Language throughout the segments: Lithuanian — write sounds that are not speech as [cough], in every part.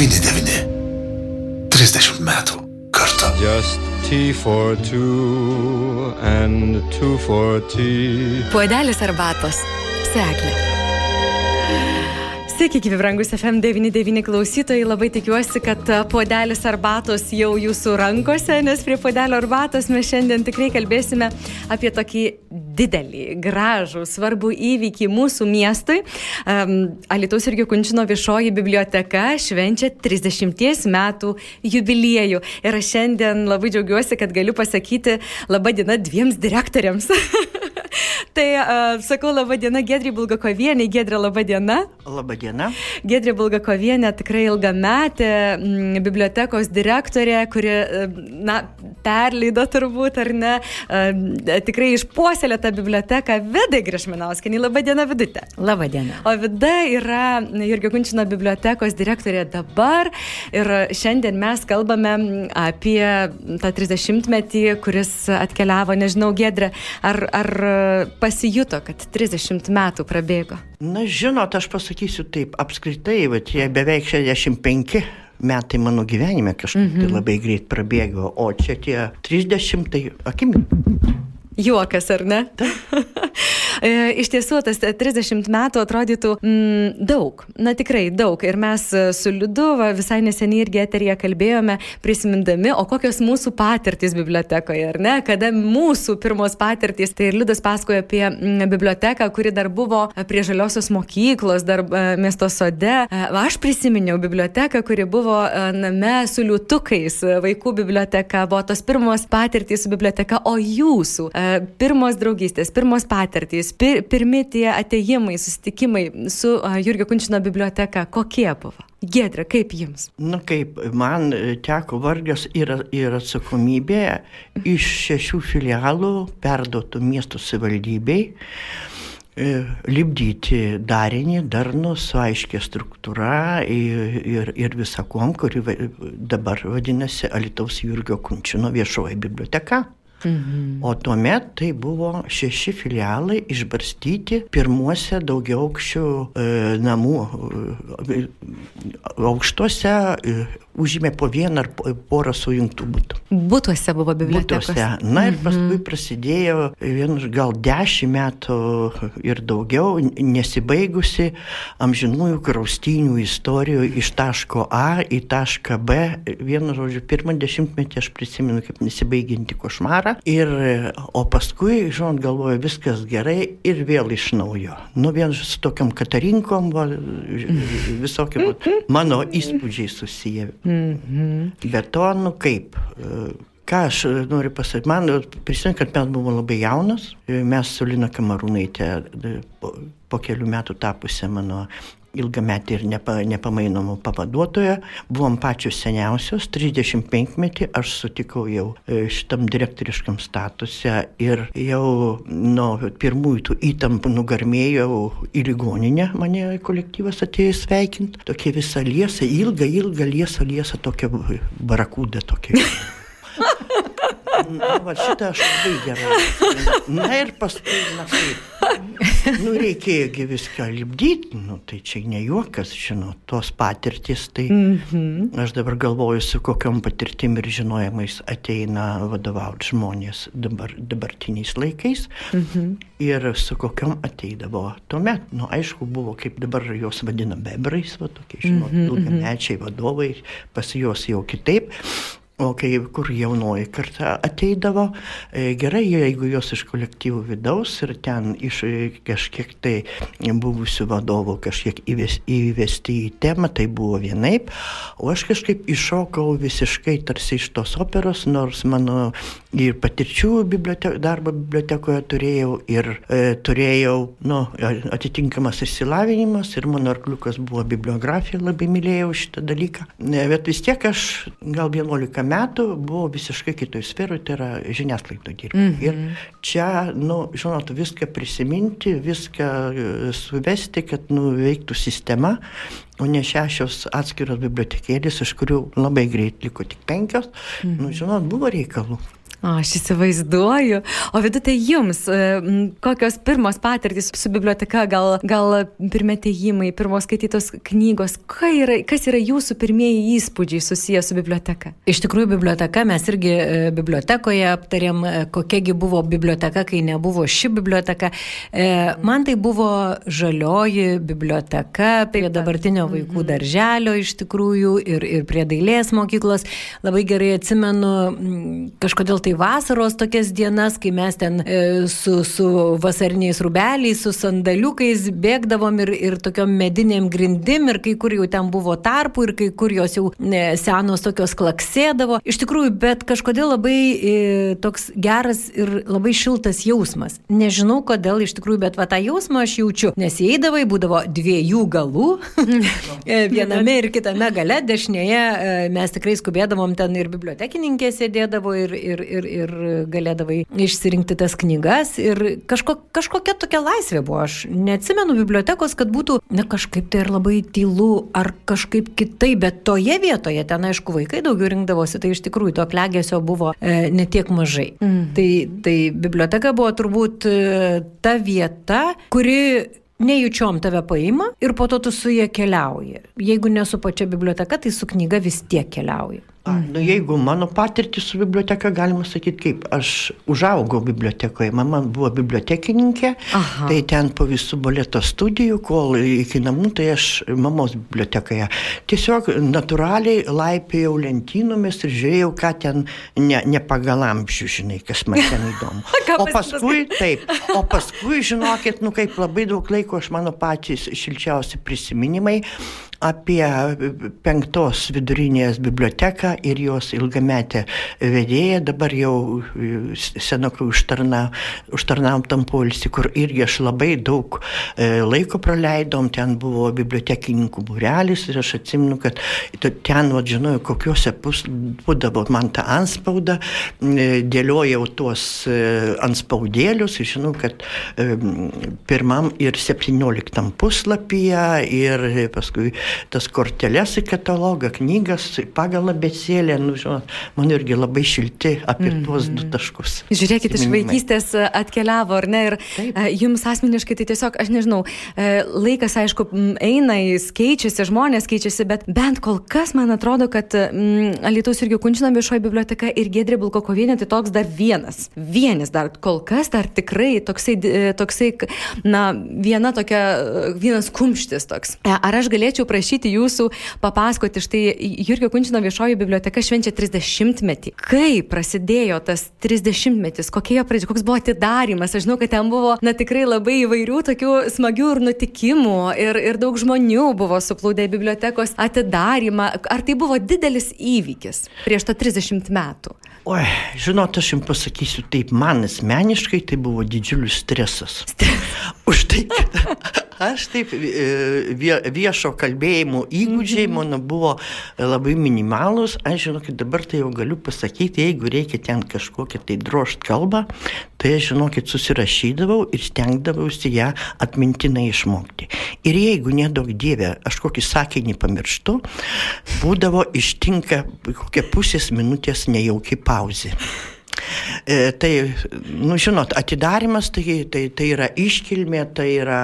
99. 30 metų kartu. Just tea for two and two for tea. Puodelis arbatos. Seklė. Sveiki, gyvi brangus FM99 klausytojai, labai tikiuosi, kad puodelis arbatos jau jūsų rankose, nes prie puodelio arbatos mes šiandien tikrai kalbėsime apie tokį didelį, gražų, svarbų įvykį mūsų miestui. Um, Alitaus irgi Kunčino viešoji biblioteka švenčia 30 metų jubiliejų. Ir aš šiandien labai džiaugiuosi, kad galiu pasakyti labą dieną dviems direktoriams. [laughs] [laughs] tai uh, sakau labą dieną Gedrį Bulgakovienį. Gedrė, labą dieną. Labą dieną. Gedrė Bulgakovienė tikrai ilgametė m, mm, bibliotekos direktorė, kuri, na, perleido turbūt, ar ne, uh, tikrai išpuoselė tą biblioteką Vidai Grešminauskinį. Labą dieną, Vidute. Labą dieną. O Vida yra Jurgio Kunčino bibliotekos direktorė dabar ir šiandien mes kalbame apie tą 30-metį, kuris atkeliavo, nežinau, Gedrė, ar, ar pasijuto, kad 30 metų prabėgo? Na, žinot, aš pasakysiu taip, apskritai, bet jie beveik 65 metai mano gyvenime kažkaip mm -hmm. tai mhm. labai greit prabėgo, o čia tie 30, tai akim. Juokas, ar ne? [laughs] E, iš tiesų, tas 30 metų atrodytų mm, daug, na tikrai daug. Ir mes e, su Liudu va, visai neseniai irgi eterija kalbėjome, prisimindami, o kokios mūsų patirtys bibliotekoje, ar ne? Kada mūsų pirmos patirtys, tai ir Liudas pasakojo apie mm, biblioteką, kuri dar buvo prie žaliosios mokyklos, dar e, miesto sode. Aš prisiminiau biblioteką, kuri buvo name su liūtukais, vaikų biblioteka, buvo tos pirmos patirtys su biblioteka, o jūsų pirmos draugystės, pirmos patirtys įspūdis, pir, pirmi tie ateimai, susitikimai su Jurgio Kunčino biblioteka, kokie buvo? Gedra, kaip jums? Na kaip, man teko vargas ir, ir atsakomybė iš šešių filialų perduotų miestų savivaldybei e, libdyti darinį, darnų su aiškia struktūra ir, ir, ir visakom, kuri dabar vadinasi Alitaus Jurgio Kunčino viešoji biblioteka. Mhm. O tuomet tai buvo šeši filialai išbarstyti pirmuose daugiaukščių e, namų e, aukštuose e, užėmė po vieną ar porą sujungtų būtų. Būtuose buvo bibliotekos. Būtuose. Na ir paskui mm -hmm. prasidėjo vienus gal dešimt metų ir daugiau nesibaigusi amžinųjų kraustinių istorijų iš taško A į tašką B. Vienu žodžiu, pirmą dešimtmetį aš prisimenu kaip nesibaiginti košmarą. Ir, o paskui, žinot, galvoju, viskas gerai ir vėl iš naujo. Nu, vien su tokiam katarinkom, va, [laughs] visokiam mano įspūdžiai susiję. Mhm. Bet to, nu kaip, ką aš noriu pasakyti, man prisimenu, kad mes buvome labai jaunas, mes su Lina Kamarūnaitė po, po kelių metų tapusią mano ilgametį ir nepa, nepamainomų pavaduotoją, buvom pačios seniausios, 35 metį aš sutikau jau e, šitam direktoriškam statuse ir jau nuo pirmųjų tų įtampų nugarmėjau į ligoninę, mane kolektyvas atėjo sveikinti, tokia visa liesa, ilga, ilga liesa, liesa, tokia barakūda tokia. [laughs] Na, va, šitą aš labai gerai. Na ir paskui, na kaip. [laughs] Nu, reikėjogi viską lipdyti, nu, tai čia ne juokas, žinot, tos patirtis, tai mm -hmm. aš dabar galvoju, su kokiam patirtim ir žinojimais ateina vadovauti žmonės dabar, dabartiniais laikais mm -hmm. ir su kokiam ateidavo tuomet. Nu, aišku, buvo, kaip dabar juos vadina bebrais, va tokie, žinot, mm -hmm. ilgamečiai vadovai, pas juos jau kitaip. O kai kur jaunoji karta ateidavo, e, gerai, jeigu jos iš kolektyvų vidaus ir ten iš e, kažkiek tai buvusių vadovų kažkiek įvesti į temą, tai buvo vienaip, o aš kažkaip iššokau visiškai tarsi iš tos operos, nors mano ir patirčių bibliotek, darbo bibliotekoje turėjau ir e, turėjau nu, atitinkamas išsilavinimas ir mano arkliukas buvo bibliografija, labai mylėjau šitą dalyką, bet vis tiek aš gal 11 metų buvo visiškai kitoj sferoje, tai yra žiniasklaido dirbti. Mm -hmm. Ir čia, nu, žinot, viską prisiminti, viską e, suvesti, kad nu, veiktų sistema, o ne šešios atskiros bibliotekėlės, iš kurių labai greit liko tik penkios. Mm -hmm. Nu, žinot, buvo reikalų. O, aš įsivaizduoju. O vidutė jums, e, kokios pirmos patirtys su biblioteka, gal, gal pirmėtėjimai, pirmos skaitytos knygos, Ka yra, kas yra jūsų pirmieji įspūdžiai susiję su biblioteka? Iš tikrųjų, biblioteka, mes irgi e, bibliotekoje aptarėm, e, kokiagi buvo biblioteka, kai nebuvo ši biblioteka. Man tai buvo žalioji biblioteka prie dabartinio vaikų darželio iš tikrųjų ir, ir prie dailės mokyklos. Labai gerai atsimenu kažkodėl tai vasaros tokias dienas, kai mes ten e, su, su vasariniais rubeliais, su sandaliukais bėgdavom ir, ir tokiom medinėm grindim ir kai kur jau ten buvo tarpų ir kai kur jos jau e, senos tokios klaksėdavo. Iš tikrųjų, bet kažkodėl labai e, toks geras ir labai šiltas jausmas. Nežinau kodėl iš tikrųjų, bet va tą jausmą aš jaučiu, nes įeidavai būdavo dviejų galų, [laughs] E, viename ir kitame gale, dešinėje e, mes tikrai skubėdavom ten ir bibliotekininkė sėdėdavo ir, ir, ir, ir galėdavai išsirinkti tas knygas ir kažko, kažkokia tokia laisvė buvo. Aš neatsimenu bibliotekos, kad būtų, na kažkaip tai ir labai tylu ar kažkaip kitaip, bet toje vietoje, ten aišku, vaikai daugiau rinkdavosi, tai iš tikrųjų to klegesio buvo e, netiek mažai. Mm. Tai, tai biblioteka buvo turbūt e, ta vieta, kuri nejučiom tave paima ir po to tu su jie keliauji. Jeigu ne su pačia biblioteka, tai su knyga vis tiek keliauji. A, nu, jeigu mano patirtis su biblioteka, galima sakyti, kaip aš užaugau bibliotekoje, mama buvo bibliotekininkė, Aha. tai ten po visų boleto studijų, kol iki namų, tai aš mamos bibliotekoje. Tiesiog natūraliai laipėjau lentynomis ir žiūrėjau, ką ten ne, ne pagal amžių, žinai, kas man ten [laughs] įdomu. O paskui, taip, o paskui, žinokit, nu kaip labai daug laiko aš mano patys šilčiausi prisiminimai apie penktos vidurinės biblioteką ir jos ilgametę vedėją, dabar jau senokai užtarna, užtarnautam polisį, kur irgi aš labai daug e, laiko praleidom, ten buvo bibliotekininkų būrelis ir aš atsimenu, kad ten, va, žinojau, kokiuose pus, būdavo man tą anspaudą, e, dėliojau tuos e, anspaudėlius ir žinau, kad pirmam ir septynioliktam puslapyje ir paskui tas korteles į katalogą, knygas pagal abecėlę, nu, žinot, man irgi labai šilti apie mm tuos du taškus. Žiūrėkit, iš vaikystės atkeliavo, ar ne, ir Taip. E, jums asmeniškai tai tiesiog, aš nežinau, e, laikas, aišku, eina, jis keičiasi, žmonės keičiasi, bet bent kol kas man atrodo, kad mm, Alietaus irgi Kunčino viešoji biblioteka ir Gedrė Bulkokovienė tai toks dar vienas. Vienas dar kol kas dar tikrai toksai, e, toksai na, viena tokia, vienas kumštis toks. Ar aš galėčiau prašyti prašyti jūsų papasakoti, štai Jurgio Kunčino viešoji biblioteka švenčia 30-metį. Kaip prasidėjo tas 30-metis, kokie jo pradžia, koks buvo atidarimas, aš žinau, kad ten buvo, na tikrai labai įvairių tokių smagių ir nutikimų ir, ir daug žmonių buvo suplūdę bibliotekos atidarimą. Ar tai buvo didelis įvykis prieš tą 30 metų? Oi, žinot, aš jums pasakysiu taip, man asmeniškai tai buvo didžiulis stresas. Už tai, kad aš taip e, viešo kalbėjimo įgūdžiai mhm. mano buvo labai minimalūs. Aš žinau, kad dabar tai jau galiu pasakyti, jeigu reikia ten kažkokią tai drošt kalbą, tai aš žinokit susirašydavau ir stengdavausi ją atmintinai išmokti. Ir jeigu nedaug dievė, aš kokį sakinį pamirštu, būdavo ištinka kokia pusės minutės nejauki pauzė. E, tai, nu, žinot, atidarimas tai, tai, tai yra iškilmė, tai yra,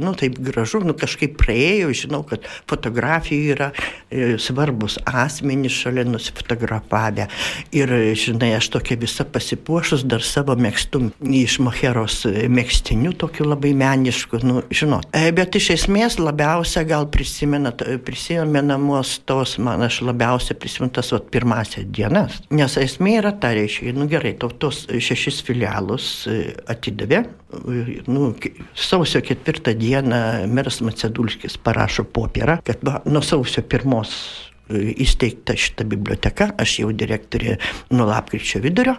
nu, taip gražu, nu, kažkaip praėjau, žinau, kad fotografijų yra e, svarbus asmenys šalia nusifotografavę. Ir, žinai, aš tokia visa pasipuošus dar savo mėgstum iš moheros mėgstinių, tokių labai meniškų, nu, žinot. E, bet iš esmės labiausia gal prisimenamos tos, man aš labiausiai prisimenu tas vat, pirmasias dienas. Nes esmė yra ta, reiškia, nu gerai, to, tos šešis filialus e, atidavė. E, nu, sausio ketvirtą dieną meras Macedulskis parašo popierą, kad va, nuo sausio pirmos e, įsteigta šita biblioteka, aš jau direktorė nuo lapkričio vidurio,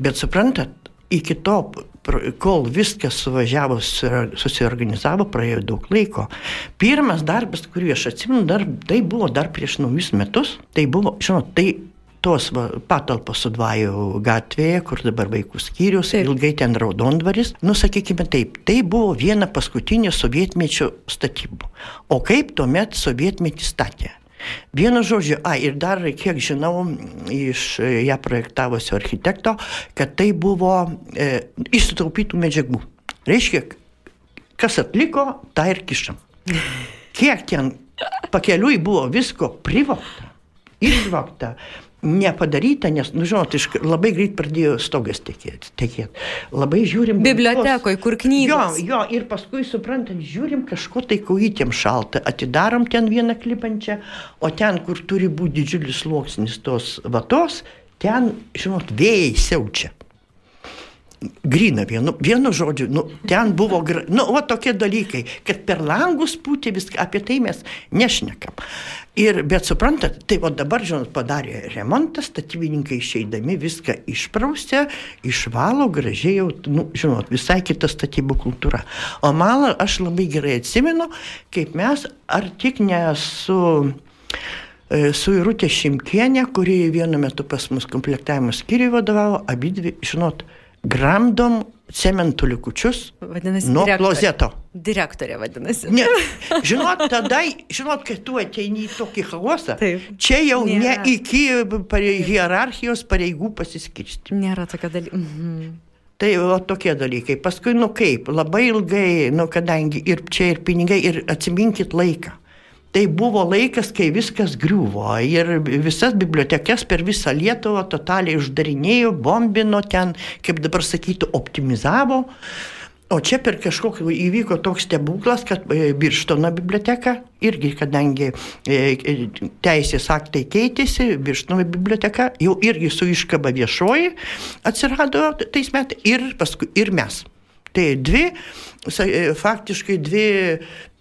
bet suprantat, iki to, kol viskas suvažiavo, susiorganizavo, praėjo daug laiko. Pirmas darbas, kurį aš atsimenu, dar, tai buvo dar prieš naujus metus, tai buvo, žinot, tai tos va, patalpos Sudvajų gatvėje, kur dabar vaikų skyrius, taip. ilgai ten raudondvaris. Nu, sakykime taip, tai buvo viena paskutinė sovietmečio statybų. O kaip tuomet sovietmetį statė? Vienu žodžiu, a, ir dar, kiek žinau, iš e, ją projektavusio architekto, kad tai buvo e, iš sutaupytų medžiagų. Reiškia, kas atliko, tą ir kišam. Kiek ten pakeliui buvo visko privokta, išvokta, nepadaryta, nes, nu, žinot, iš, labai greit pradėjo stogas tekėti. tekėti. Labai žiūrim. Bibliotekoj, kur knygos. Jo, jo, ir paskui suprantant, žiūrim kažko tai kojytėm šalta, atidarom ten vieną klipančią, o ten, kur turi būti didžiulis sluoksnis tos vatos, ten, žinot, vėjai siaučia. Grina vienu, vienu žodžiu, nu, ten buvo, gra... nu, o tokie dalykai, kad per langus pūtė viską, apie tai mes nešnekam. Ir, bet suprantat, tai o dabar, žinot, padarė remontą, statybininkai išeidami viską išpraustė, išvalo gražiai jau, nu, žinot, visai kita statybų kultūra. O malą aš labai gerai atsimenu, kaip mes, ar tik ne su e, Irutė Šimkienė, kuri vienu metu pas mus komplektavimo skyriui vadovavo, abidvi, žinot, gramdom cementų likučius Vadinasi, nuo direktorė. klozeto. Direktorė vadinasi. Ne, [laughs] žinot, tada, žinot, kai tu ateini į tokį chaosą, Taip. čia jau Nėra. ne iki pare, hierarchijos pareigų pasiskirsti. Nėra tokio dalyko. Mhm. Tai va, tokie dalykai. Paskui, nu kaip, labai ilgai, nu kadangi ir čia ir pinigai, ir atsiminkit laiką. Tai buvo laikas, kai viskas griuvo ir visas bibliotekas per visą Lietuvą totaliai uždarinėjo, bombino ten, kaip dabar sakytų, optimizavo. O čia per kažkokį įvyko toks stebuklas, kad e, Birštono biblioteka, irgi kadangi e, e, teisės aktai keitėsi, Birštono biblioteka jau irgi su iškaba viešoji atsirado tais metais ir paskui ir mes. Tai dvi, e, faktiškai dvi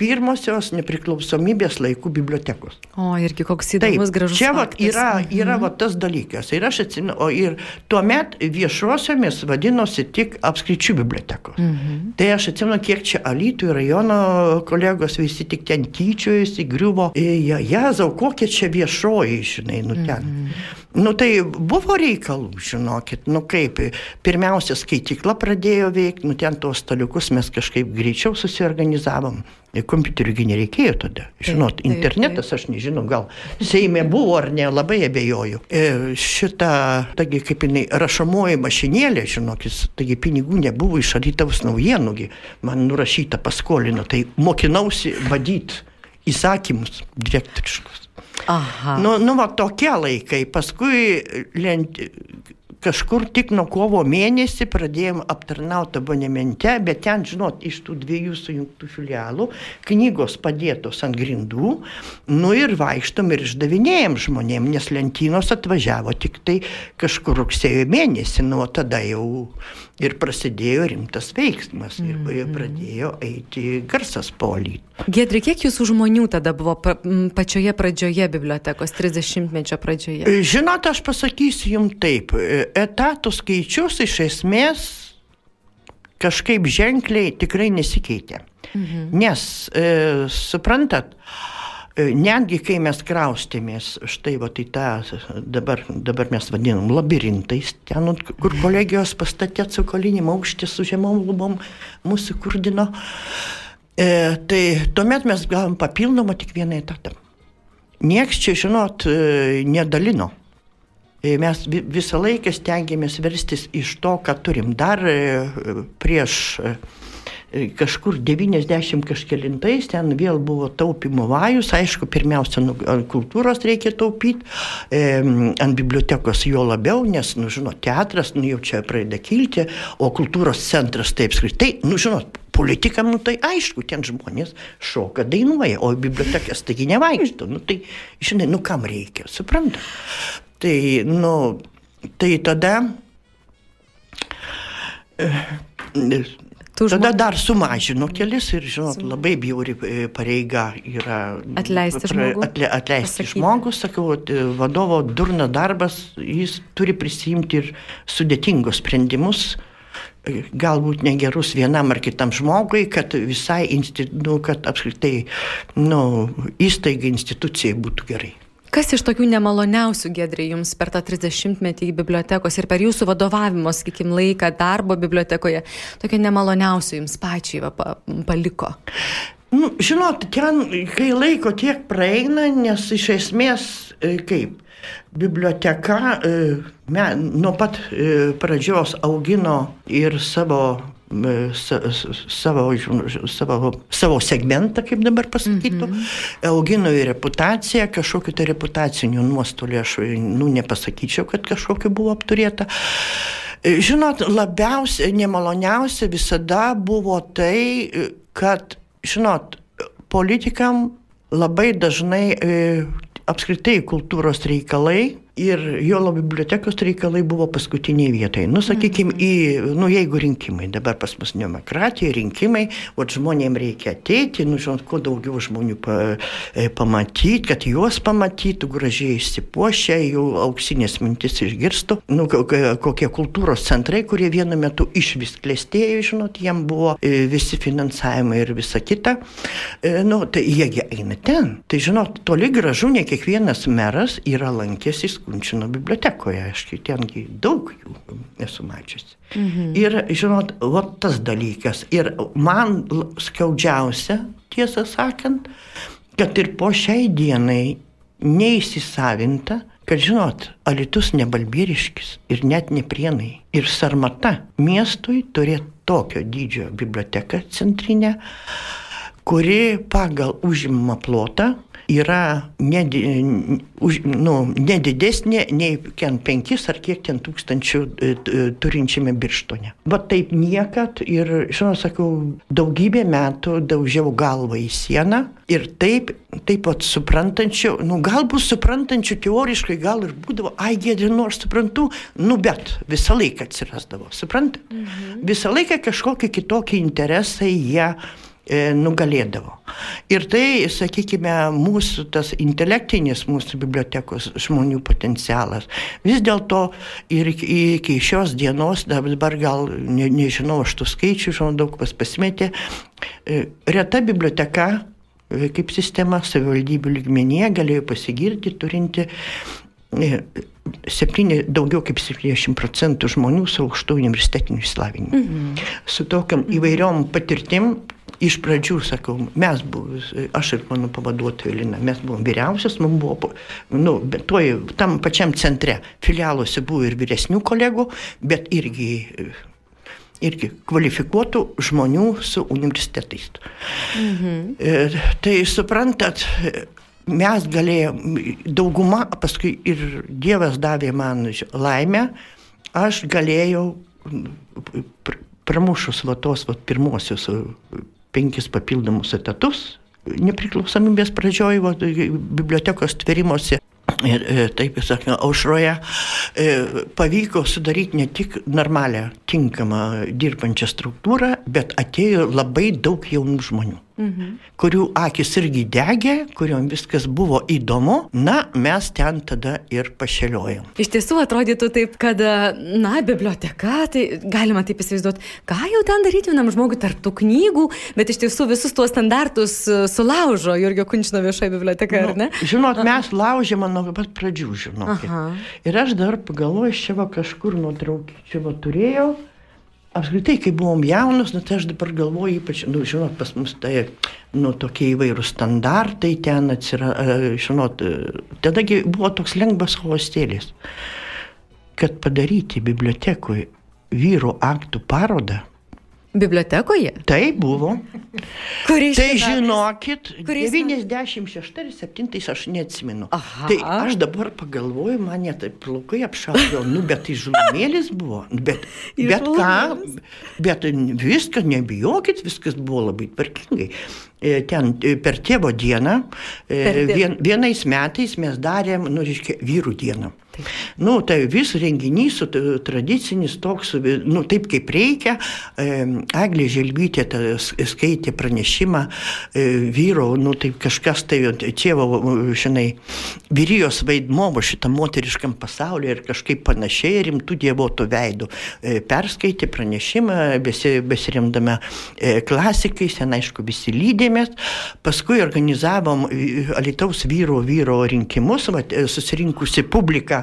pirmosios nepriklausomybės laikų bibliotekos. O, irgi koks įdomus, gražus. Čia vat, yra, yra vat, tas dalykas. Ir aš atsimenu, o ir tuomet viešuosiomis vadinosi tik apskričių bibliotekos. Mhm. Tai aš atsimenu, kiek čia Alytų ir rajono kolegos visi tik ten tyčiojasi, griuvo. Ja, jezau, kokia čia viešoji, žinai, nu ten. Mhm. Nu tai buvo reikalų, žinokit, nu kaip, pirmiausia, skaitykla pradėjo veikti, nu ten tuos staliukus mes kažkaip greičiau susiorganizavom. Ir kompiuterių nereikėjo tada. Žinot, taip, internetas, aš nežinau, gal Seime buvo ar ne, labai abejoju. E, šita, taigi kaip jinai, rašomoji mašinėlė, žinokit, taigi pinigų nebuvo iš Alytaus naujienųgi, man nurašyta paskolino, tai mokinausi vadyti įsakymus direktoriškus. Aha. Nu, nu, va tokie laikai. Paskui lent, kažkur tik nuo kovo mėnesį pradėjom aptarnauti abonemente, bet ten, žinot, iš tų dviejų sujungtų filialų knygos padėtos ant grindų, nu ir vaikštom ir išdavinėjom žmonėm, nes lentynos atvažiavo tik tai kažkur rugsėjo mėnesį, nu o tada jau ir prasidėjo rimtas veiksmas ir, ir pradėjo eiti garsas polį. Gedri, kiek jūsų žmonių tada buvo pa, pačioje pradžioje bibliotekos, 30-mečio pradžioje? Žinot, aš pasakysiu jums taip, etatų skaičius iš esmės kažkaip ženkliai tikrai nesikeitė. Mhm. Nes, e, suprantat, e, netgi kai mes kraustėmės, štai va tai tą dabar, dabar mes vadinam labirintais, ten, kur kolegijos pastatė cukolinį aukštį su žemom lubom mūsų kurdino, e, tai tuomet mes gavom papildomą tik vieną etatą. Nieks čia, žinot, e, nedalino. E, Mes vi- visą laiką stengiamės verstis iš to, ką turim. Dar e, prieš e, e, kažkur 90 kažkelintais ten vėl buvo taupimo vajus. Aišku, pirmiausia, nu, kultūros reikia taupyti, e, ant bibliotekos jo labiau, nes, nu, žinot, teatras, nu, jau čia pradeda kilti, o kultūros centras taip skritai, nu, žinot, politikam, nu tai aišku, ten žmonės šoka, dainuoja, o bibliotekas taigi nevaikšto. Nu tai, žinai, nu kam reikia, supranta. Tai, nu, tai tada. Tų Tada žmonių- dar sumažino kelis ir, žinot, labai bjauri e, pareiga yra Atleisti žmogų? Atle, atleisti Pasakyti. žmogų, sakau, e, vadovo durna darbas, jis turi prisimti ir sudėtingus sprendimus, e, galbūt negerus vienam ar kitam žmogui, kad visai, nu, kad apskritai, nu, įstaigai, institucijai būtų gerai. Kas iš tokių nemaloniausių gedrė jums per tą 30-metį į bibliotekos ir per jūsų vadovavimo, sakykime, laiką darbo bibliotekoje, tokia nemaloniausia jums pačiai va, pa, paliko? Nu, žinot, ten, kai laiko tiek praeina, nes iš esmės e, kaip biblioteka e, me, nuo pat e, pradžios augino ir savo, sa, savo, savo, savo segmentą, kaip dabar pasakytų, mm -hmm. augino ir reputaciją, kažkokiu tai reputaciniu nuostoliu aš nu, nepasakyčiau, kad kažkokiu buvo apturėta. Žinot, labiausiai nemaloniausia visada buvo tai, kad žinot, politikam labai dažnai e, apskritai kultūros reikalai ir jo bibliotekos reikalai buvo paskutiniai vietai. Nu, sakykime, į, nu, jeigu rinkimai, dabar pas mus demokratija, rinkimai, o žmonėms reikia ateiti, nu, žinot, kuo daugiau žmonių pa, e, pamatyti, kad juos pamatytų, gražiai išsipuošę, jų auksinės mintis išgirstų. Nu, kokie kultūros centrai, kurie vienu metu iš vis klėstėjo, žinot, jiem buvo e, visi finansavimai ir visa kita. E, nu, tai jiegi eina ten. Tai, žinot, toli gražu ne kiekvienas meras yra lankęsis Kunčino bibliotekoje, aš tengi daug jų esu mačiusi. Mhm. Ir, žinot, va tas dalykas. Ir man skaudžiausia, tiesą sakant, kad ir po šiai dienai neįsisavinta, kad, žinot, Alitus nebalbyriškis ir net neprienai. Ir Sarmata miestui turėtų tokio dydžio biblioteką centrinę, kuri pagal užimamą plotą yra nedi, už, nu, nedidesnė nei ten penkis ar kiek ten tūkstančių e, e, turinčiame birštone. Bet taip niekad ir, žinau, sakau, daugybę metų daužiau galvą į sieną ir taip, taip pat suprantančių, nu galbūt suprantančių teoriškai gal ir būdavo, ai gėdė, nors suprantu, nu bet visą laiką atsirasdavo, suprantate? Mhm. Visą laiką kažkokie kitokie interesai jie E, nugalėdavo. Ir tai, sakykime, mūsų tas intelektinis mūsų bibliotekos žmonių potencialas. Vis dėlto ir iki šios dienos, dabar gal ne, nežinau, aš tų skaičių, žinau, daug pas pasimetė, reta biblioteka kaip sistema savivaldybių lygmenyje galėjo pasigirti turinti 7, daugiau kaip 70 procentų žmonių su aukštu universitetiniu išsilavinimu. Mhm. Su tokiam įvairiom patirtim, iš pradžių, sakau, mes buvom, aš ir mano pavaduotoja Lina, mes buvom vyriausias, mums buvo, nu, bet toj, tam pačiam centre, filialuose buvo ir vyresnių kolegų, bet irgi, irgi kvalifikuotų žmonių su universitetais. Mhm. E, tai suprantat, mes galėjom, dauguma, paskui ir Dievas davė man laimę, aš galėjau pramušus va tos va, pirmosius penkis papildomus etatus. Nepriklausomybės pradžioj, va, bibliotekos tverimuose Ir e, taip, sakykime, aušroje e, pavyko sudaryti ne tik normalią, tinkamą dirbančią struktūrą, bet atėjo labai daug jaunų žmonių mhm. kurių akis irgi degė, kuriuom viskas buvo įdomu, na, mes ten tada ir pašeliojom. Iš tiesų atrodytų taip, kad, na, biblioteka, tai galima taip įsivaizduoti, ką jau ten daryti vienam žmogui tarptų knygų, bet iš tiesų visus tuos standartus e, sulaužo Jurgio Kunčino viešoji biblioteka, nu, ar ne? Žinot, mes laužėme nuo pat pradžių, žinot. Ir aš dar pagalvoju, aš čia va kažkur nuotraukį čia va turėjau apskritai, kai buvom jaunus, nu, tai aš dabar galvoju, ypač, nu, žinot, pas mus tai, nu, tokie įvairūs standartai ten atsirado, žinot, tadagi buvo toks lengvas hostėlis, kad padaryti bibliotekui vyrų aktų parodą, Bibliotekoje? Tai buvo. Kuriais tai žinokit, Kuriais 96 ar 7 aš neatsimenu. Aha. Tai aš dabar pagalvoju, mane tai plaukai apšaudė, nu bet tai žlumėlis buvo. Bet, [laughs] bet ką, bet viską nebijokit, viskas buvo labai tvarkingai. E, ten e, per tėvo dieną, e, per vien, vienais metais mes darėm, nu, reiškia, vyrų dieną. Taip. Nu, tai vis renginys tradicinis toks, nu, taip kaip reikia. Eglė Želbytė skaitė pranešimą vyro, nu, taip kažkas tai tėvo, žinai, vyrijos vaidmo šitą moteriškam pasaulyje ir kažkaip panašiai rimtų dievotų veidų. Perskaitė pranešimą, besi, besiremdama klasikais, ten aišku visi lydėmės. Paskui organizavom Alitaus vyro vyro rinkimus, va, susirinkusi publika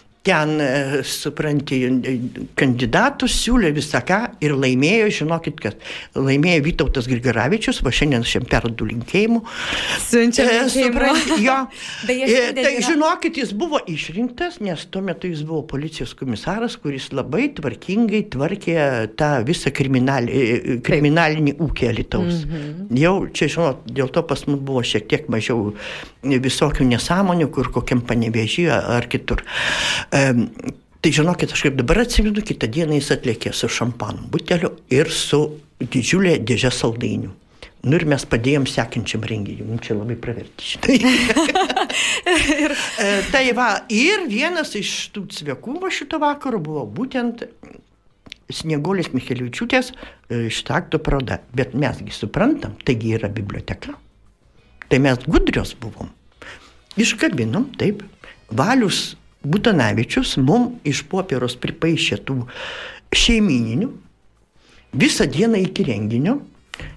ten, e, supranti, kandidatus siūlė visą ką ir laimėjo, žinokit, kas laimėjo Vytautas Grigaravičius, va šiandien šiam perdu linkėjimų. Siunčiam E, linkėjimų. jo. [laughs] Beje, E, šiandien tai yra- žinokit, jis buvo išrinktas, nes tuo metu jis buvo policijos komisaras, kuris labai tvarkingai tvarkė tą visą kriminal, e, kriminalinį ūkį Alitaus. Mhm. Jau čia, žinot, dėl to pas mus buvo šiek tiek mažiau visokių nesąmonių, kur kokiam panevežyje ar kitur. Tai žinokit, aš kaip dabar atsimenu, kitą dieną jis atlėkė su šampanu buteliu ir su didžiulė dėžė saldainių. Nu ir mes padėjom sekančiam renginiui, mums čia labai praverti šitai. [laughs] ir... tai va, ir vienas iš tų cvekų šito vakaro buvo būtent Snieguolės Micheliučiūtės štakto paroda. Bet mesgi suprantam, taigi yra biblioteka. Tai mes gudrios buvom. Iškabinom, taip. Valius Butanavičius mum iš popieros pripaišė tų šeimininių. Visą dieną iki renginio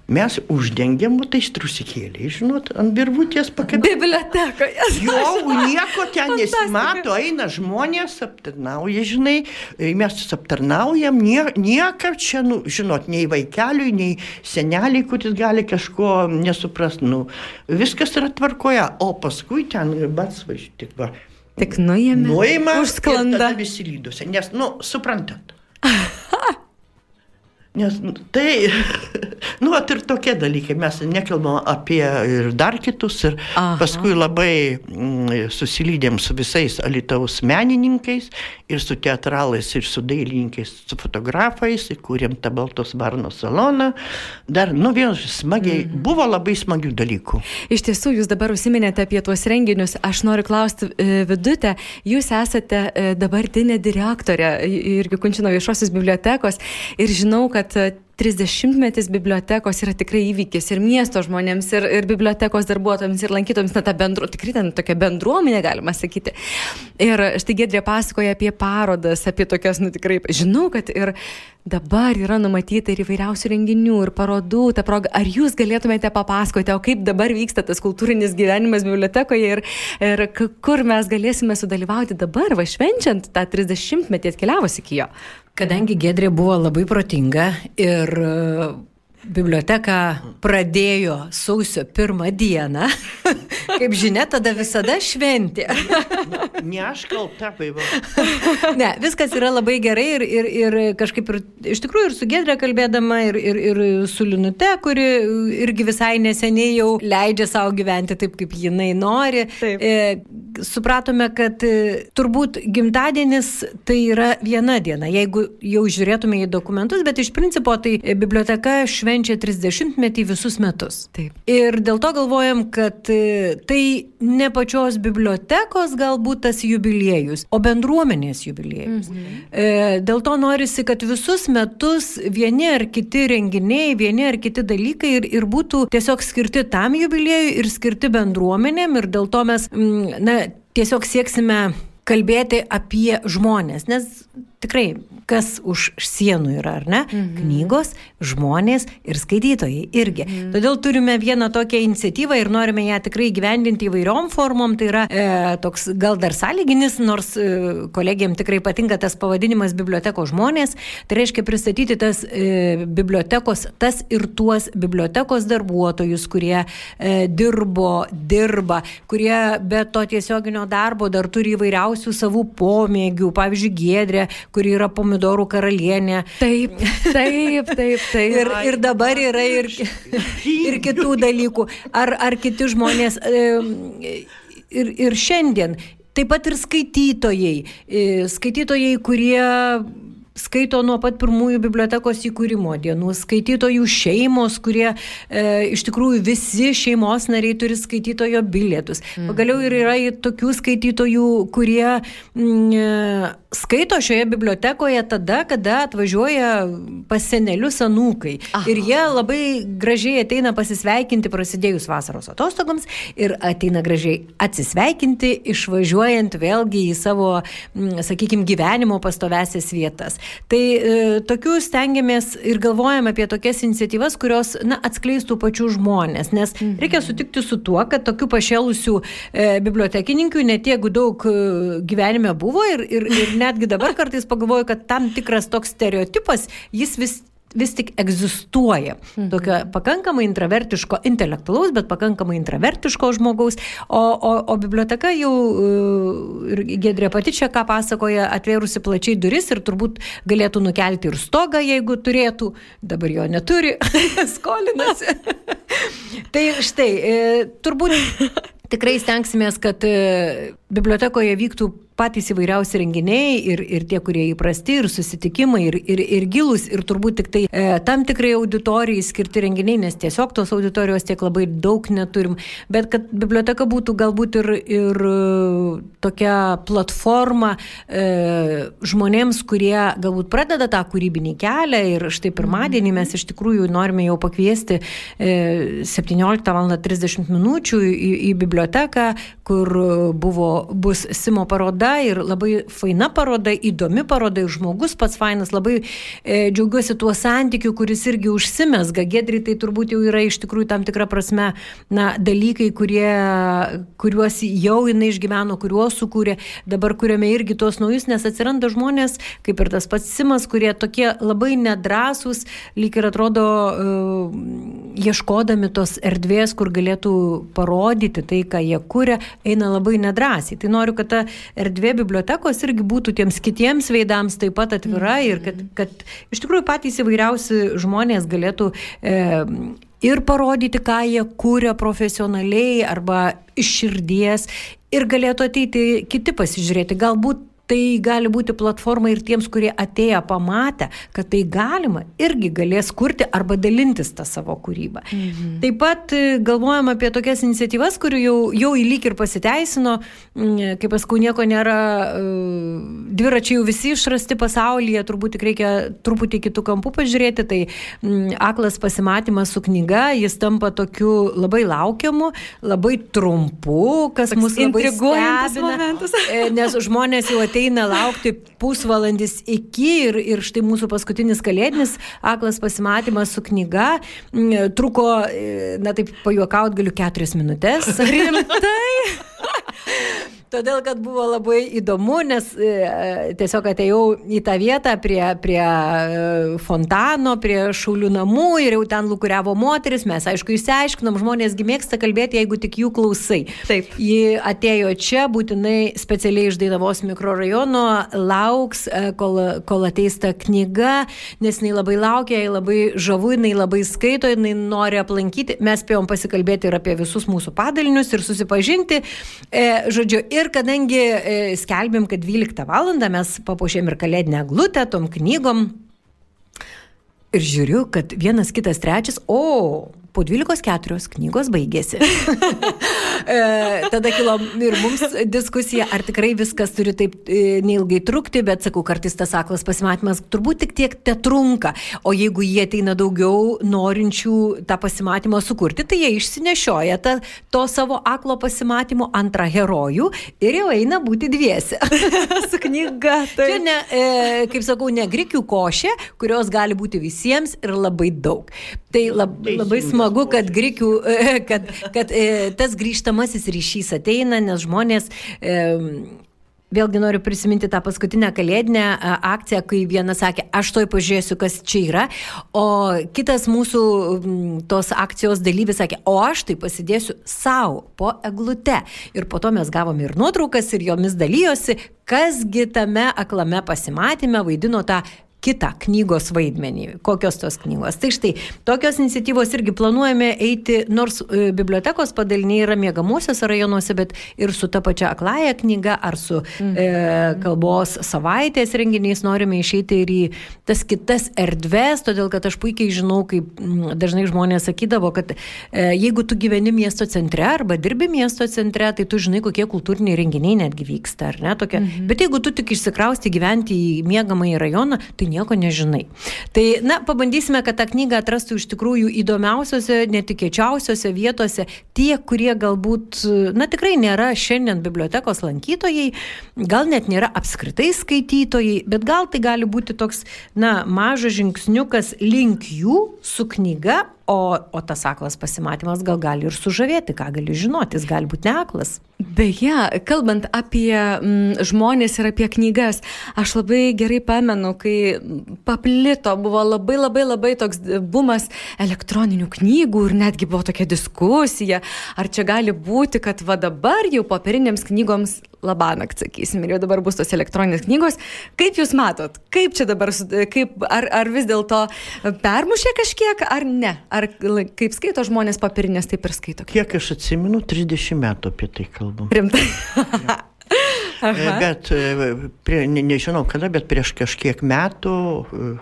mes uždengėm va tais trusikėliai, žinot, ant virvutės pakabinti. Bibliotekoje. [laughs] Jau nieko ten nesimato, eina žmonės, aptarnauja, žinai, mes aptarnaujam, nie, nieko čia, nu, žinot, nei vaikeliui, nei seneliai, kuris gali kažko nesuprast, nu, viskas yra tvarkoje, o paskui ten, bats važiuoti, tik va. Tik nuėmė. Nuima. Užsklanda. Visi lydosi, nes, nu, suprantat. Nes nu, tai, [laughs] nu, at ir tokie dalykai, mes nekalbam apie ir dar kitus, ir Aha. paskui labai mm, susilydėm su visais alitaus menininkais, ir su teatralais, ir su dailininkais, su fotografais, įkūrėm tą Baltos Varnos saloną. Dar, nu, vėl smagiai, Mhm. buvo labai smagių dalykų. Iš tiesų, jūs dabar užsiminėte apie tuos renginius. Aš noriu klausti e, vidutę. Jūs esate e, dabartinė direktorė irgi Kunčino viešosios bibliotekos ir žinau, kad e, 30-metis bibliotekos yra tikrai įvykis ir miesto žmonėms, ir, ir bibliotekos darbuotojams, ir lankytojams, na, ta bendru, tikrai ten tokia bendruomenė, galima sakyti. Ir štai Gedrė pasakoja apie parodas, apie tokias, nu, tikrai, žinau, kad ir dabar yra numatyta ir įvairiausių renginių, ir parodų, ta proga. Ar jūs galėtumėte papasakoti, o kaip dabar vyksta tas kultūrinis gyvenimas bibliotekoje ir, ir kur mes galėsime sudalyvauti dabar, va švenčiant tą 30-metį atkeliavus iki jo? Kadangi Gedrė buvo labai protinga ir biblioteką pradėjo sausio pirmą dieną, [laughs] kaip žinia, tada visada šventė. Ne aš kalta, vaiva. [laughs] Ne, viskas yra labai gerai ir, ir, ir kažkaip ir iš tikrųjų ir su Gedrė kalbėdama, ir, ir, ir su Linute, kuri irgi visai neseniai jau leidžia savo gyventi taip, kaip jinai nori. Taip. E, supratome, kad e, turbūt gimtadienis tai yra viena diena, jeigu jau žiūrėtume į dokumentus, bet iš principo tai biblioteka švenčia 30 metį visus metus. Taip. Ir dėl to galvojam, kad e, tai ne pačios bibliotekos galbūt tas jubiliejus, o bendruomenės jubiliejus. Mhm. E, dėl to norisi, kad visus metus vieni ar kiti renginiai, vieni ar kiti dalykai ir, ir būtų tiesiog skirti tam jubiliejui ir skirti bendruomenėm ir dėl to mes, mm, na, tiesiog sieksime kalbėti apie žmonės, nes tikrai, kas už sienų yra, ar ne? Mhm. Knygos, žmonės ir skaitytojai irgi. Mhm. Todėl turime vieną tokią iniciatyvą ir norime ją tikrai gyvendinti įvairiom formom. Tai yra e, toks gal dar sąlyginis, nors e, kolegijam tikrai patinka tas pavadinimas biblioteko žmonės. Tai reiškia pristatyti tas e, bibliotekos, tas ir tuos bibliotekos darbuotojus, kurie e, dirbo, dirba, kurie be to tiesioginio darbo dar turi įvairiausių savų pomėgių. Pavyzdžiui, Gedrė, kuri yra pomidorų karalienė. Taip, taip, taip, taip. Ir, ir dabar yra ir, ir kitų dalykų. Ar, ar kiti žmonės. Ir, ir šiandien. Taip pat ir skaitytojai. E, Skaitytojai, kurie skaito nuo pat pirmųjų bibliotekos įkūrimo dienų, skaitytojų šeimos, kurie e, iš tikrųjų visi šeimos nariai turi skaitytojo bilietus. Pagaliau ir yra ir tokių skaitytojų, kurie mm, e, skaito šioje bibliotekoje tada, kada atvažiuoja pas senelius anūkai. Aha. Ir jie labai gražiai ateina pasisveikinti prasidėjus vasaros atostogoms ir ateina gražiai atsisveikinti, išvažiuojant vėlgi į savo, sakykime, gyvenimo pastovesias vietas. Tai e, tokių stengiamės ir galvojame apie tokias iniciatyvas, kurios na, atskleistų pačių žmonės, nes mhm. reikia sutikti su tuo, kad tokių pašėlusių e, bibliotekininkų netiek daug e, gyvenime buvo ir, ir, ir netgi dabar kartais pagalvoju, kad tam tikras toks stereotipas, jis vis vis tik egzistuoja. Mhm. Tokio pakankamai intravertiško, intelektualaus, bet pakankamai intravertiško žmogaus. O, o, o biblioteka jau e, ir Gedrė pati čia ką pasakoja, atvėrusi plačiai duris ir turbūt galėtų nukelti ir stogą, jeigu turėtų. Dabar jo neturi, [laughs] skolinasi. [laughs] tai štai, e, turbūt [laughs] tikrai stengsimės, kad e, bibliotekoje vyktų patys įvairiausi renginiai ir, ir tie, kurie įprasti, ir susitikimai, ir, ir, ir gilus, ir turbūt tik tai e, tam tikrai auditorijai skirti renginiai, nes tiesiog tos auditorijos tiek labai daug neturim, bet kad biblioteka būtų galbūt ir, ir tokia platforma e, žmonėms, kurie galbūt pradeda tą kūrybinį kelią ir štai pirmadienį mes iš tikrųjų norime jau pakviesti e, 17 val. 30 minučių į, į biblioteką, kur buvo, bus Simo paroda paroda ir labai faina paroda, įdomi paroda ir žmogus pats fainas, labai e, džiaugiuosi tuo santykiu, kuris irgi užsimesga. Gedri tai turbūt jau yra iš tikrųjų tam tikra prasme na, dalykai, kurie, kuriuos jau jinai išgyveno, kuriuos sukūrė, dabar kuriame irgi tuos naujus, nes atsiranda žmonės, kaip ir tas pats Simas, kurie tokie labai nedrasus, lyg ir atrodo uh, ieškodami tos erdvės, kur galėtų parodyti tai, ką jie kūrė, eina labai nedrasiai. Tai noriu, kad ta erdvė erdvė bibliotekos irgi būtų tiems kitiems veidams taip pat atvira mm. ir kad, kad iš tikrųjų patys įvairiausi žmonės galėtų e, ir parodyti, ką jie kūrė profesionaliai arba iš širdies ir galėtų ateiti kiti pasižiūrėti. Galbūt tai gali būti platforma ir tiems, kurie atėję pamatę, kad tai galima, irgi galės kurti arba dalintis tą savo kūrybą. Mhm. Taip pat e, galvojam apie tokias iniciatyvas, kurių jau, jau įlyg ir pasiteisino, mm, kaip paskui nieko nėra, e, dviračiai jau visi išrasti pasaulyje, turbūt tik reikia truputį kitų kampų pažiūrėti, tai mm, aklas pasimatymas su knyga, jis tampa tokiu labai laukiamu, labai trumpu, kas mus labai e, nes žmonės jau atėjo [laughs] ateina laukti pusvalandis iki ir, ir štai mūsų paskutinis kalėdinis aklas pasimatymas su knyga truko, e, na taip pajuokaut galiu, keturias minutės. [laughs] Rimtai? Todėl, kad buvo labai įdomu, nes e, tiesiog atėjau į tą vietą prie, prie e, fontano, prie šaulių namų ir jau ten lukuriavo moteris. Mes, aišku, išsiaiškinom, žmonėsgi mėgsta kalbėti, jeigu tik jų klausai. Taip. Ji atėjo čia, būtinai specialiai iš Dainavos mikrorajono, lauks, e, kol, kol ateis ta knyga, nes jinai labai laukia, jai labai žavu, jinai labai skaito, jinai nori aplankyti. Mes spėjom pasikalbėti ir apie visus mūsų padalinius ir susipažinti. E, žodžiu, Ir kadangi e, skelbėm, kad 12 val. mes papuošėm ir kalėdinę glutę tom knygom. Ir žiūriu, kad vienas kitas trečias, o, po 12.4 knygos baigėsi. [laughs] e, tada kilo ir mums diskusija, ar tikrai viskas turi taip e, neilgai trukti, bet sakau, kartais tas aklas pasimatymas turbūt tik tiek te trunka, o jeigu jie ateina daugiau norinčių tą pasimatymą sukurti, tai jie išsinešioja tą, to savo aklo pasimatymo antrą herojų ir jau eina būti dviesi. [laughs] Su knyga. Tai. Čia, ne, e, kaip sakau, ne grikių košė, kurios gali būti visiems ir labai daug. Tai lab, labai smagu smagu, kad, grikių, [laughs] kad, kad e, tas grįžtamasis ryšys ateina, nes žmonės Vėlgi noriu prisiminti tą paskutinę kalėdinę akciją, kai vienas sakė, aš toj pažiūrėsiu, kas čia yra, o kitas mūsų tos akcijos dalyvis sakė, o aš tai pasidėsiu savo po eglute. Ir po to mes gavome ir nuotraukas, ir jomis dalyjosi, kasgi tame aklame pasimatymė vaidino tą kitą knygos vaidmenį. Kokios tos knygos? Tai štai, tokios iniciatyvos irgi planuojame eiti, nors e, bibliotekos padaliniai yra mėgamosios rajonuose, bet ir su ta pačia aklaja knyga ar su mhm. e, kalbos savaitės renginiais norime išeiti ir į tas kitas erdves, todėl kad aš puikiai žinau, kaip dažnai žmonės sakydavo, kad e, jeigu tu gyveni miesto centre arba dirbi miesto centre, tai tu žinai, kokie kultūriniai renginiai netgi vyksta, ar ne? Tokia. Mhm. Bet jeigu tu tik išsikrausti gyventi į mėgamąjį rajoną, tai nieko nežinai. Tai, na, pabandysime, kad tą knygą atrastų iš tikrųjų įdomiausiose, netikėčiausiose vietose tie, kurie galbūt, na, tikrai nėra šiandien bibliotekos lankytojai, gal net nėra apskritai skaitytojai, bet gal tai gali būti toks, na, mažas žingsniukas link jų su knyga, O, o tas aklas pasimatymas gal gali ir sužavėti, ką gali žinoti, jis gali būti neaklas. Beje, kalbant apie mm, žmonės ir apie knygas, aš labai gerai pamenu, kai paplito, buvo labai labai labai toks bumas elektroninių knygų ir netgi buvo tokia diskusija, ar čia gali būti, kad va dabar jau popieriniams knygoms labanakt, sakysim, ir jau dabar bus tos elektroninės knygos. Kaip jūs matot, kaip čia dabar, kaip, ar, ar vis dėlto permušė kažkiek, ar ne? Ar kaip skaito žmonės papirinės, taip ir skaito? Kiek aš atsimenu, 30 metų apie tai kalbam. Rimtai. [laughs] bet, e, prie, ne, nežinau kada, bet prieš kažkiek metų e,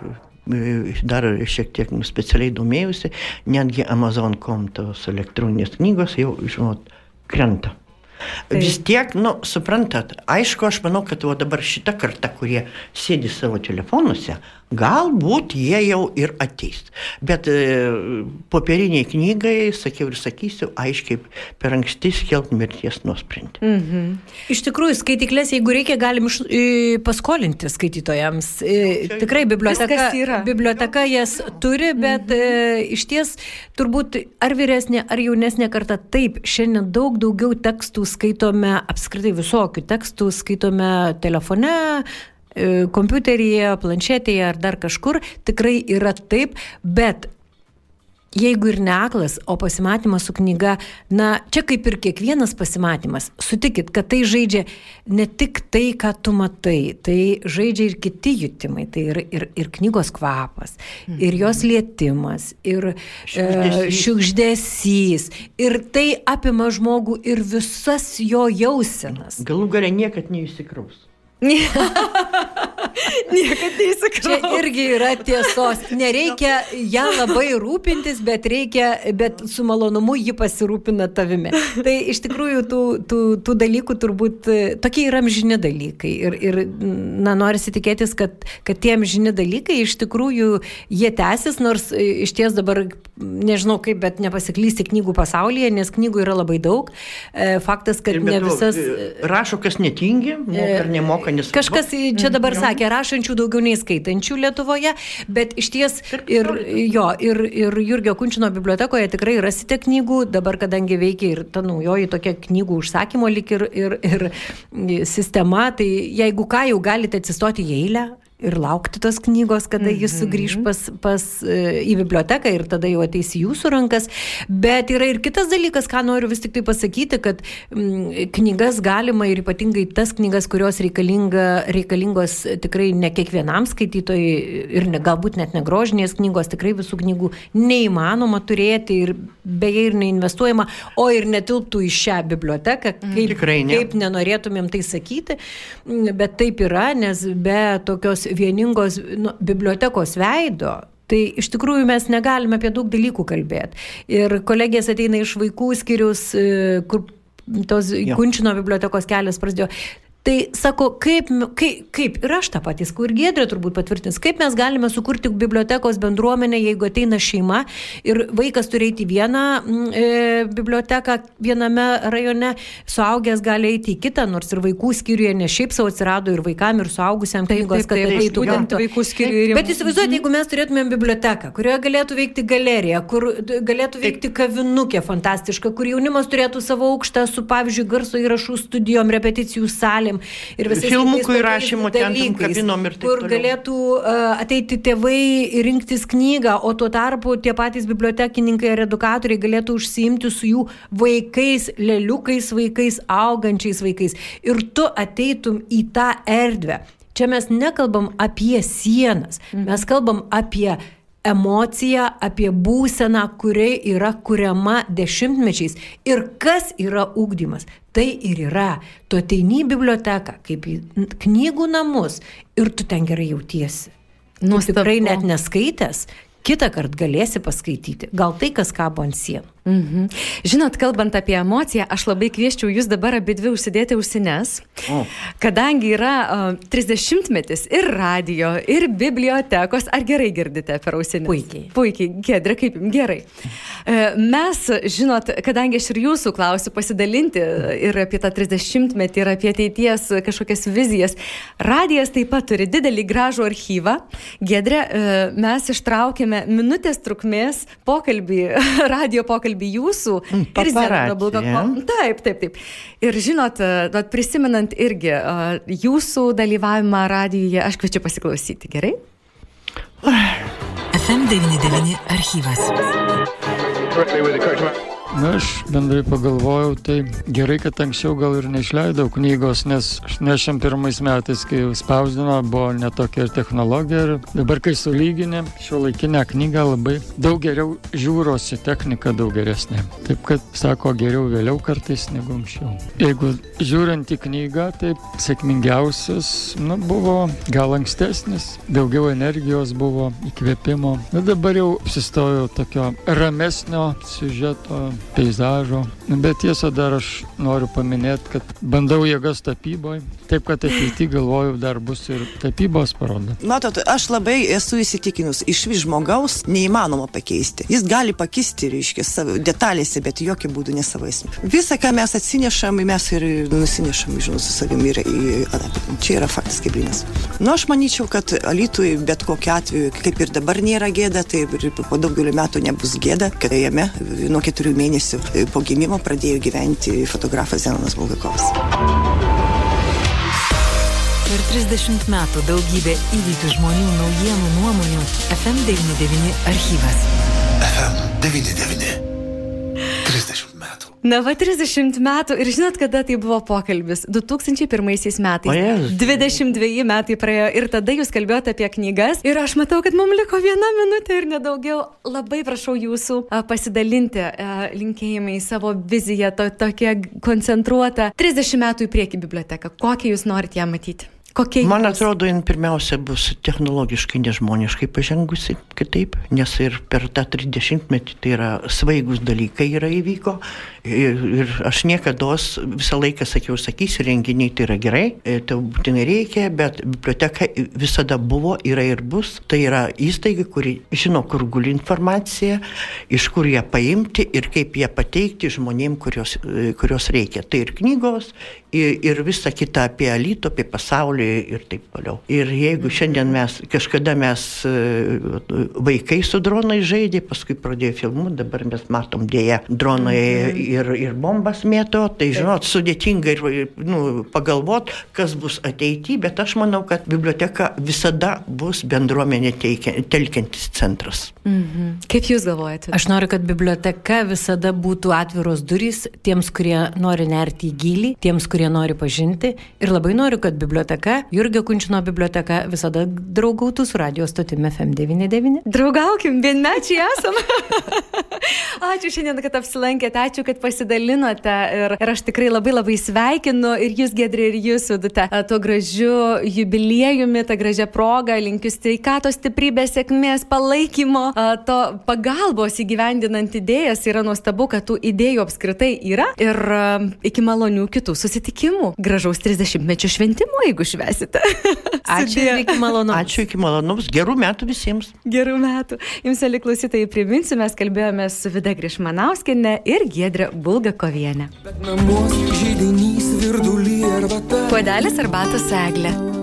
dar šiek tiek specialiai domėjusi, netgi Amazon.com tos elektroninės knygos jau, žinot, krenta. Tai. Vis tiek, nu, suprantat, aišku, aš manau, kad o dabar šita karta, kurie sėdi savo telefonuose, galbūt jie jau ir ateis. Bet e, popieriniai knygai, sakiau ir sakysiu, aiškiai per anksti skelbti mirties nuosprendį. Mhm. Iš tikrųjų, skaitiklės, jeigu reikia, galim iš, e, paskolinti skaitytojams. E, tikrai biblioteka, biblioteka jas turi, bet mhm. e, iš ties turbūt ar vyresnė, ar jaunesnė karta, taip, šiandien daug daugiau tekstų skaitome, apskritai visokių tekstų skaitome telefone, kompiuteryje, planšetėje ar dar kažkur, tikrai yra taip, bet jeigu ir neaklas, o pasimatymas su knyga, na, čia kaip ir kiekvienas pasimatymas, sutikit, kad tai žaidžia ne tik tai, ką tu matai, tai žaidžia ir kiti jutimai, tai ir, ir, ir knygos kvapas, mhm. ir jos lietimas, ir šiukšdesys. E, šiukšdesys, ir tai apima žmogų ir visas jo jausenas. Galų gale niekad neįsikraus. [laughs] Niekada neįsikraus. Čia irgi yra tiesos. Nereikia ją labai rūpintis, bet reikia, bet su malonumu ji pasirūpina tavimi. Tai iš tikrųjų tų, tų, tų dalykų turbūt tokie yra amžini dalykai. Ir, ir na, norisi tikėtis, kad, kad tie amžini dalykai iš tikrųjų jie tęsis, nors iš ties dabar nežinau kaip, bet nepasiklysti knygų pasaulyje, nes knygų yra labai daug. E, faktas, kad ne visas. Rašo, kas netingi, ar nemoka nesvarbu. Kažkas čia dabar mhm. sakė, rašančių daugiau nei skaitančių Lietuvoje, bet iš ties ir, jo, ir, ir Jurgio Kunčino bibliotekoje tikrai rasite knygų, dabar kadangi veikia ir ta naujoji tokia knygų užsakymo lik ir, ir, ir sistema, tai jeigu ką jau galite atsistoti į eilę, ir laukti tos knygos, kada mm -hmm. jis sugrįž pas, pas, e, į biblioteką ir tada jau ateis į jūsų rankas. Bet yra ir kitas dalykas, ką noriu vis tik tai pasakyti, kad m, mm, knygas galima ir ypatingai tas knygas, kurios reikalinga, reikalingos tikrai ne kiekvienam skaitytojui ir ne, galbūt net negrožinės knygos, tikrai visų knygų neįmanoma turėti ir beje ir neinvestuojama, o ir netilptų į šią biblioteką, mhm. kaip, tikrai ne. kaip nenorėtumėm tai sakyti, bet taip yra, nes be tokios vieningos nu, bibliotekos veido, Tai iš tikrųjų mes negalime apie daug dalykų kalbėti. Ir kolegijas ateina iš vaikų skirius, e, kur tos jo. Kunčino bibliotekos kelias prasidėjo. Tai sako, kaip, kaip, kaip ir aš tą patį, kur Gėdrė turbūt patvirtins, kaip mes galime sukurti bibliotekos bendruomenę, jeigu ateina šeima ir vaikas turi eiti vieną e, biblioteką viename rajone, suaugęs gali eiti į kitą, nors ir vaikų skyriuje ne šiaip savo atsirado ir vaikam, ir suaugusiam knygos, kad ateitų būtent vaikų skyriuje. Bet įsivaizduojate, jeigu mes turėtumėm biblioteką, kurioje galėtų veikti galerija, kur galėtų veikti kavinukė fantastiška, kur jaunimas turėtų savo aukštą su, pavyzdžiui, garso įrašų studijom, repeticijų salėm salėm ir visais filmukų įrašymo ten kabinom ir taip kur toliau. galėtų uh, ateiti tėvai ir rinktis knygą, o tuo tarpu tie patys bibliotekininkai ir edukatoriai galėtų užsiimti su jų vaikais, leliukais vaikais, augančiais vaikais. Ir tu ateitum į tą erdvę. Čia mes nekalbam apie sienas, mhm. mes kalbam apie emociją, apie būseną, kuri yra kuriama dešimtmečiais. Ir kas yra ūkdymas? Tai ir yra. Tu ateini į biblioteką, kaip į knygų namus ir tu ten gerai jautiesi. Nu, tikrai net neskaitęs, kitą kartą galėsi paskaityti. Gal tai, kas kabo ant sienų. Mhm. Žinot, kalbant apie emociją, aš labai kvieščiau jūs dabar abi dvi užsidėti ausines, O. kadangi yra uh, 30 metis ir radio, ir bibliotekos. Ar gerai girdite per ausines? Puikiai. Puikiai, Gedra, kaip jums gerai. E, Mes, žinot, kadangi aš ir jūsų klausiu pasidalinti ir apie tą 30 metį, ir apie ateities kažkokias vizijas, radijas taip pat turi didelį gražų archyvą. Gedre, e, mes ištraukėme minutės trukmės pokalbį, [laughs] radio pokalbį jūsų. Mm, ir Zenono paparaci, Bulgako- ja? Taip, taip, taip. Ir žinot, e, vat prisimenant irgi e, jūsų dalyvavimą radijuje, aš kviečiu pasiklausyti, gerai? FM99 archyvas. Na, aš bendrai pagalvojau, tai gerai, kad anksčiau gal ir neišleidau knygos, nes 81 metais, kai spausdino, buvo netokia ir technologija. Ir dabar, kai sulyginė šio laikinę knygą, labai daug geriau žiūrosi, technika daug geresnė. Taip kad, sako, geriau vėliau kartais negu anksčiau. Jeigu žiūrint į knygą, tai sėkmingiausias, nu, buvo gal ankstesnis, daugiau energijos buvo, įkvėpimo. Na dabar jau apsistojau tokio ramesnio siužeto, peizažo. Bet tiesa, dar aš noriu paminėti, kad bandau jėgas tapyboje, taip kad ateityje galvoju, dar bus ir tapybos paroda. Matot, aš labai esu įsitikinus, iš vis žmogaus neįmanoma pakeisti. Jis gali pakisti, reiškia, detalėse, bet jokių būdų ne savo esmė. Visą, ką mes atsinešam, mes ir nusinešam, žinau, su savimi ir į Anapilį. Čia yra faktas kaip blinas. Nu, aš manyčiau, kad Alitui bet kokiu atveju, kaip ir dabar nėra gėda, tai ir po daugelio metų nebus gėda, kad jame nuo keturių mėnesių po gimimo pradėjo gyventi fotografas Zenonas Bulgakovas. Per 30 metų daugybė įvykių žmonių, naujienų, nuomonių. FM99 archyvas. FM99. 30 metų. Na, va 30 metų ir žinot, kada tai buvo pokalbis? 2001 metais. O Jėzus. 22 metai praėjo ir tada jūs kalbėjote apie knygas ir aš matau, kad mums liko viena minutė ir nedaugiau. Labai prašau jūsų pasidalinti linkėjimai savo viziją, to, tokia koncentruota. 30 metų į priekį biblioteka. Kokią jūs norite ją matyti? Kokia Man atrodo, jin pirmiausia bus technologiškai nežmoniškai pažengusi kitaip, nes ir per tą 30 metį tai yra svaigus dalykai yra įvyko. Ir, ir aš niekada visą laiką sakiau, sakysiu, renginiai tai yra gerai, tai būtinai reikia, bet biblioteka visada buvo, yra ir bus. Tai yra įstaiga, kuri žino, kur guli informacija, iš kur ją paimti ir kaip ją pateikti žmonėm, kurios, e, kurios reikia. Tai ir knygos, ir, ir visa kita apie elito, apie pasaulį ir taip toliau. Ir jeigu šiandien mes, kažkada mes e, vaikai su dronai žaidė, paskui pradėjo filmuoti, dabar mes matom dėja dronai ir, ir bombas mėto, tai žinot, sudėtinga ir nu, pagalvot, kas bus ateityje, bet aš manau, kad biblioteka visada bus bendruomenė telkiantis centras. Mhm. Kaip jūs galvojate? Aš noriu, kad biblioteka visada būtų atviros durys tiems, kurie nori nerti į gilį, tiems, kurie nori pažinti. Ir labai noriu, kad biblioteka, Jurgio Kunčino biblioteka, visada draugautų su radio stotimi FM99. Draugaukim, vienmečiai esam. [laughs] ačiū šiandien, kad apsilankėte, ačiū, kad pasidalinote ir, ir aš tikrai labai labai sveikinu ir jūs, Gedri, ir jūs, Vidute, tuo gražiu jubiliejumi, tą gražią progą, linkiu sveikatos, stiprybės, sėkmės, palaikymo, to pagalbos įgyvendinant idėjas. Yra nuostabu, kad tų idėjų apskritai yra ir iki malonių kitų susitikimų. Gražaus 30-mečio šventimo, jeigu švesite. [laughs] Ačiū ir iki malonumo. Ačiū iki malonaus, gerų metų visiems. Gerų metų. Jums, mėly klausytojai, priminsiu, mes kalbėjome su Vida Grišmanauskinė ir Gedrė Bulgakovienė. Puodelis arbatos eglė.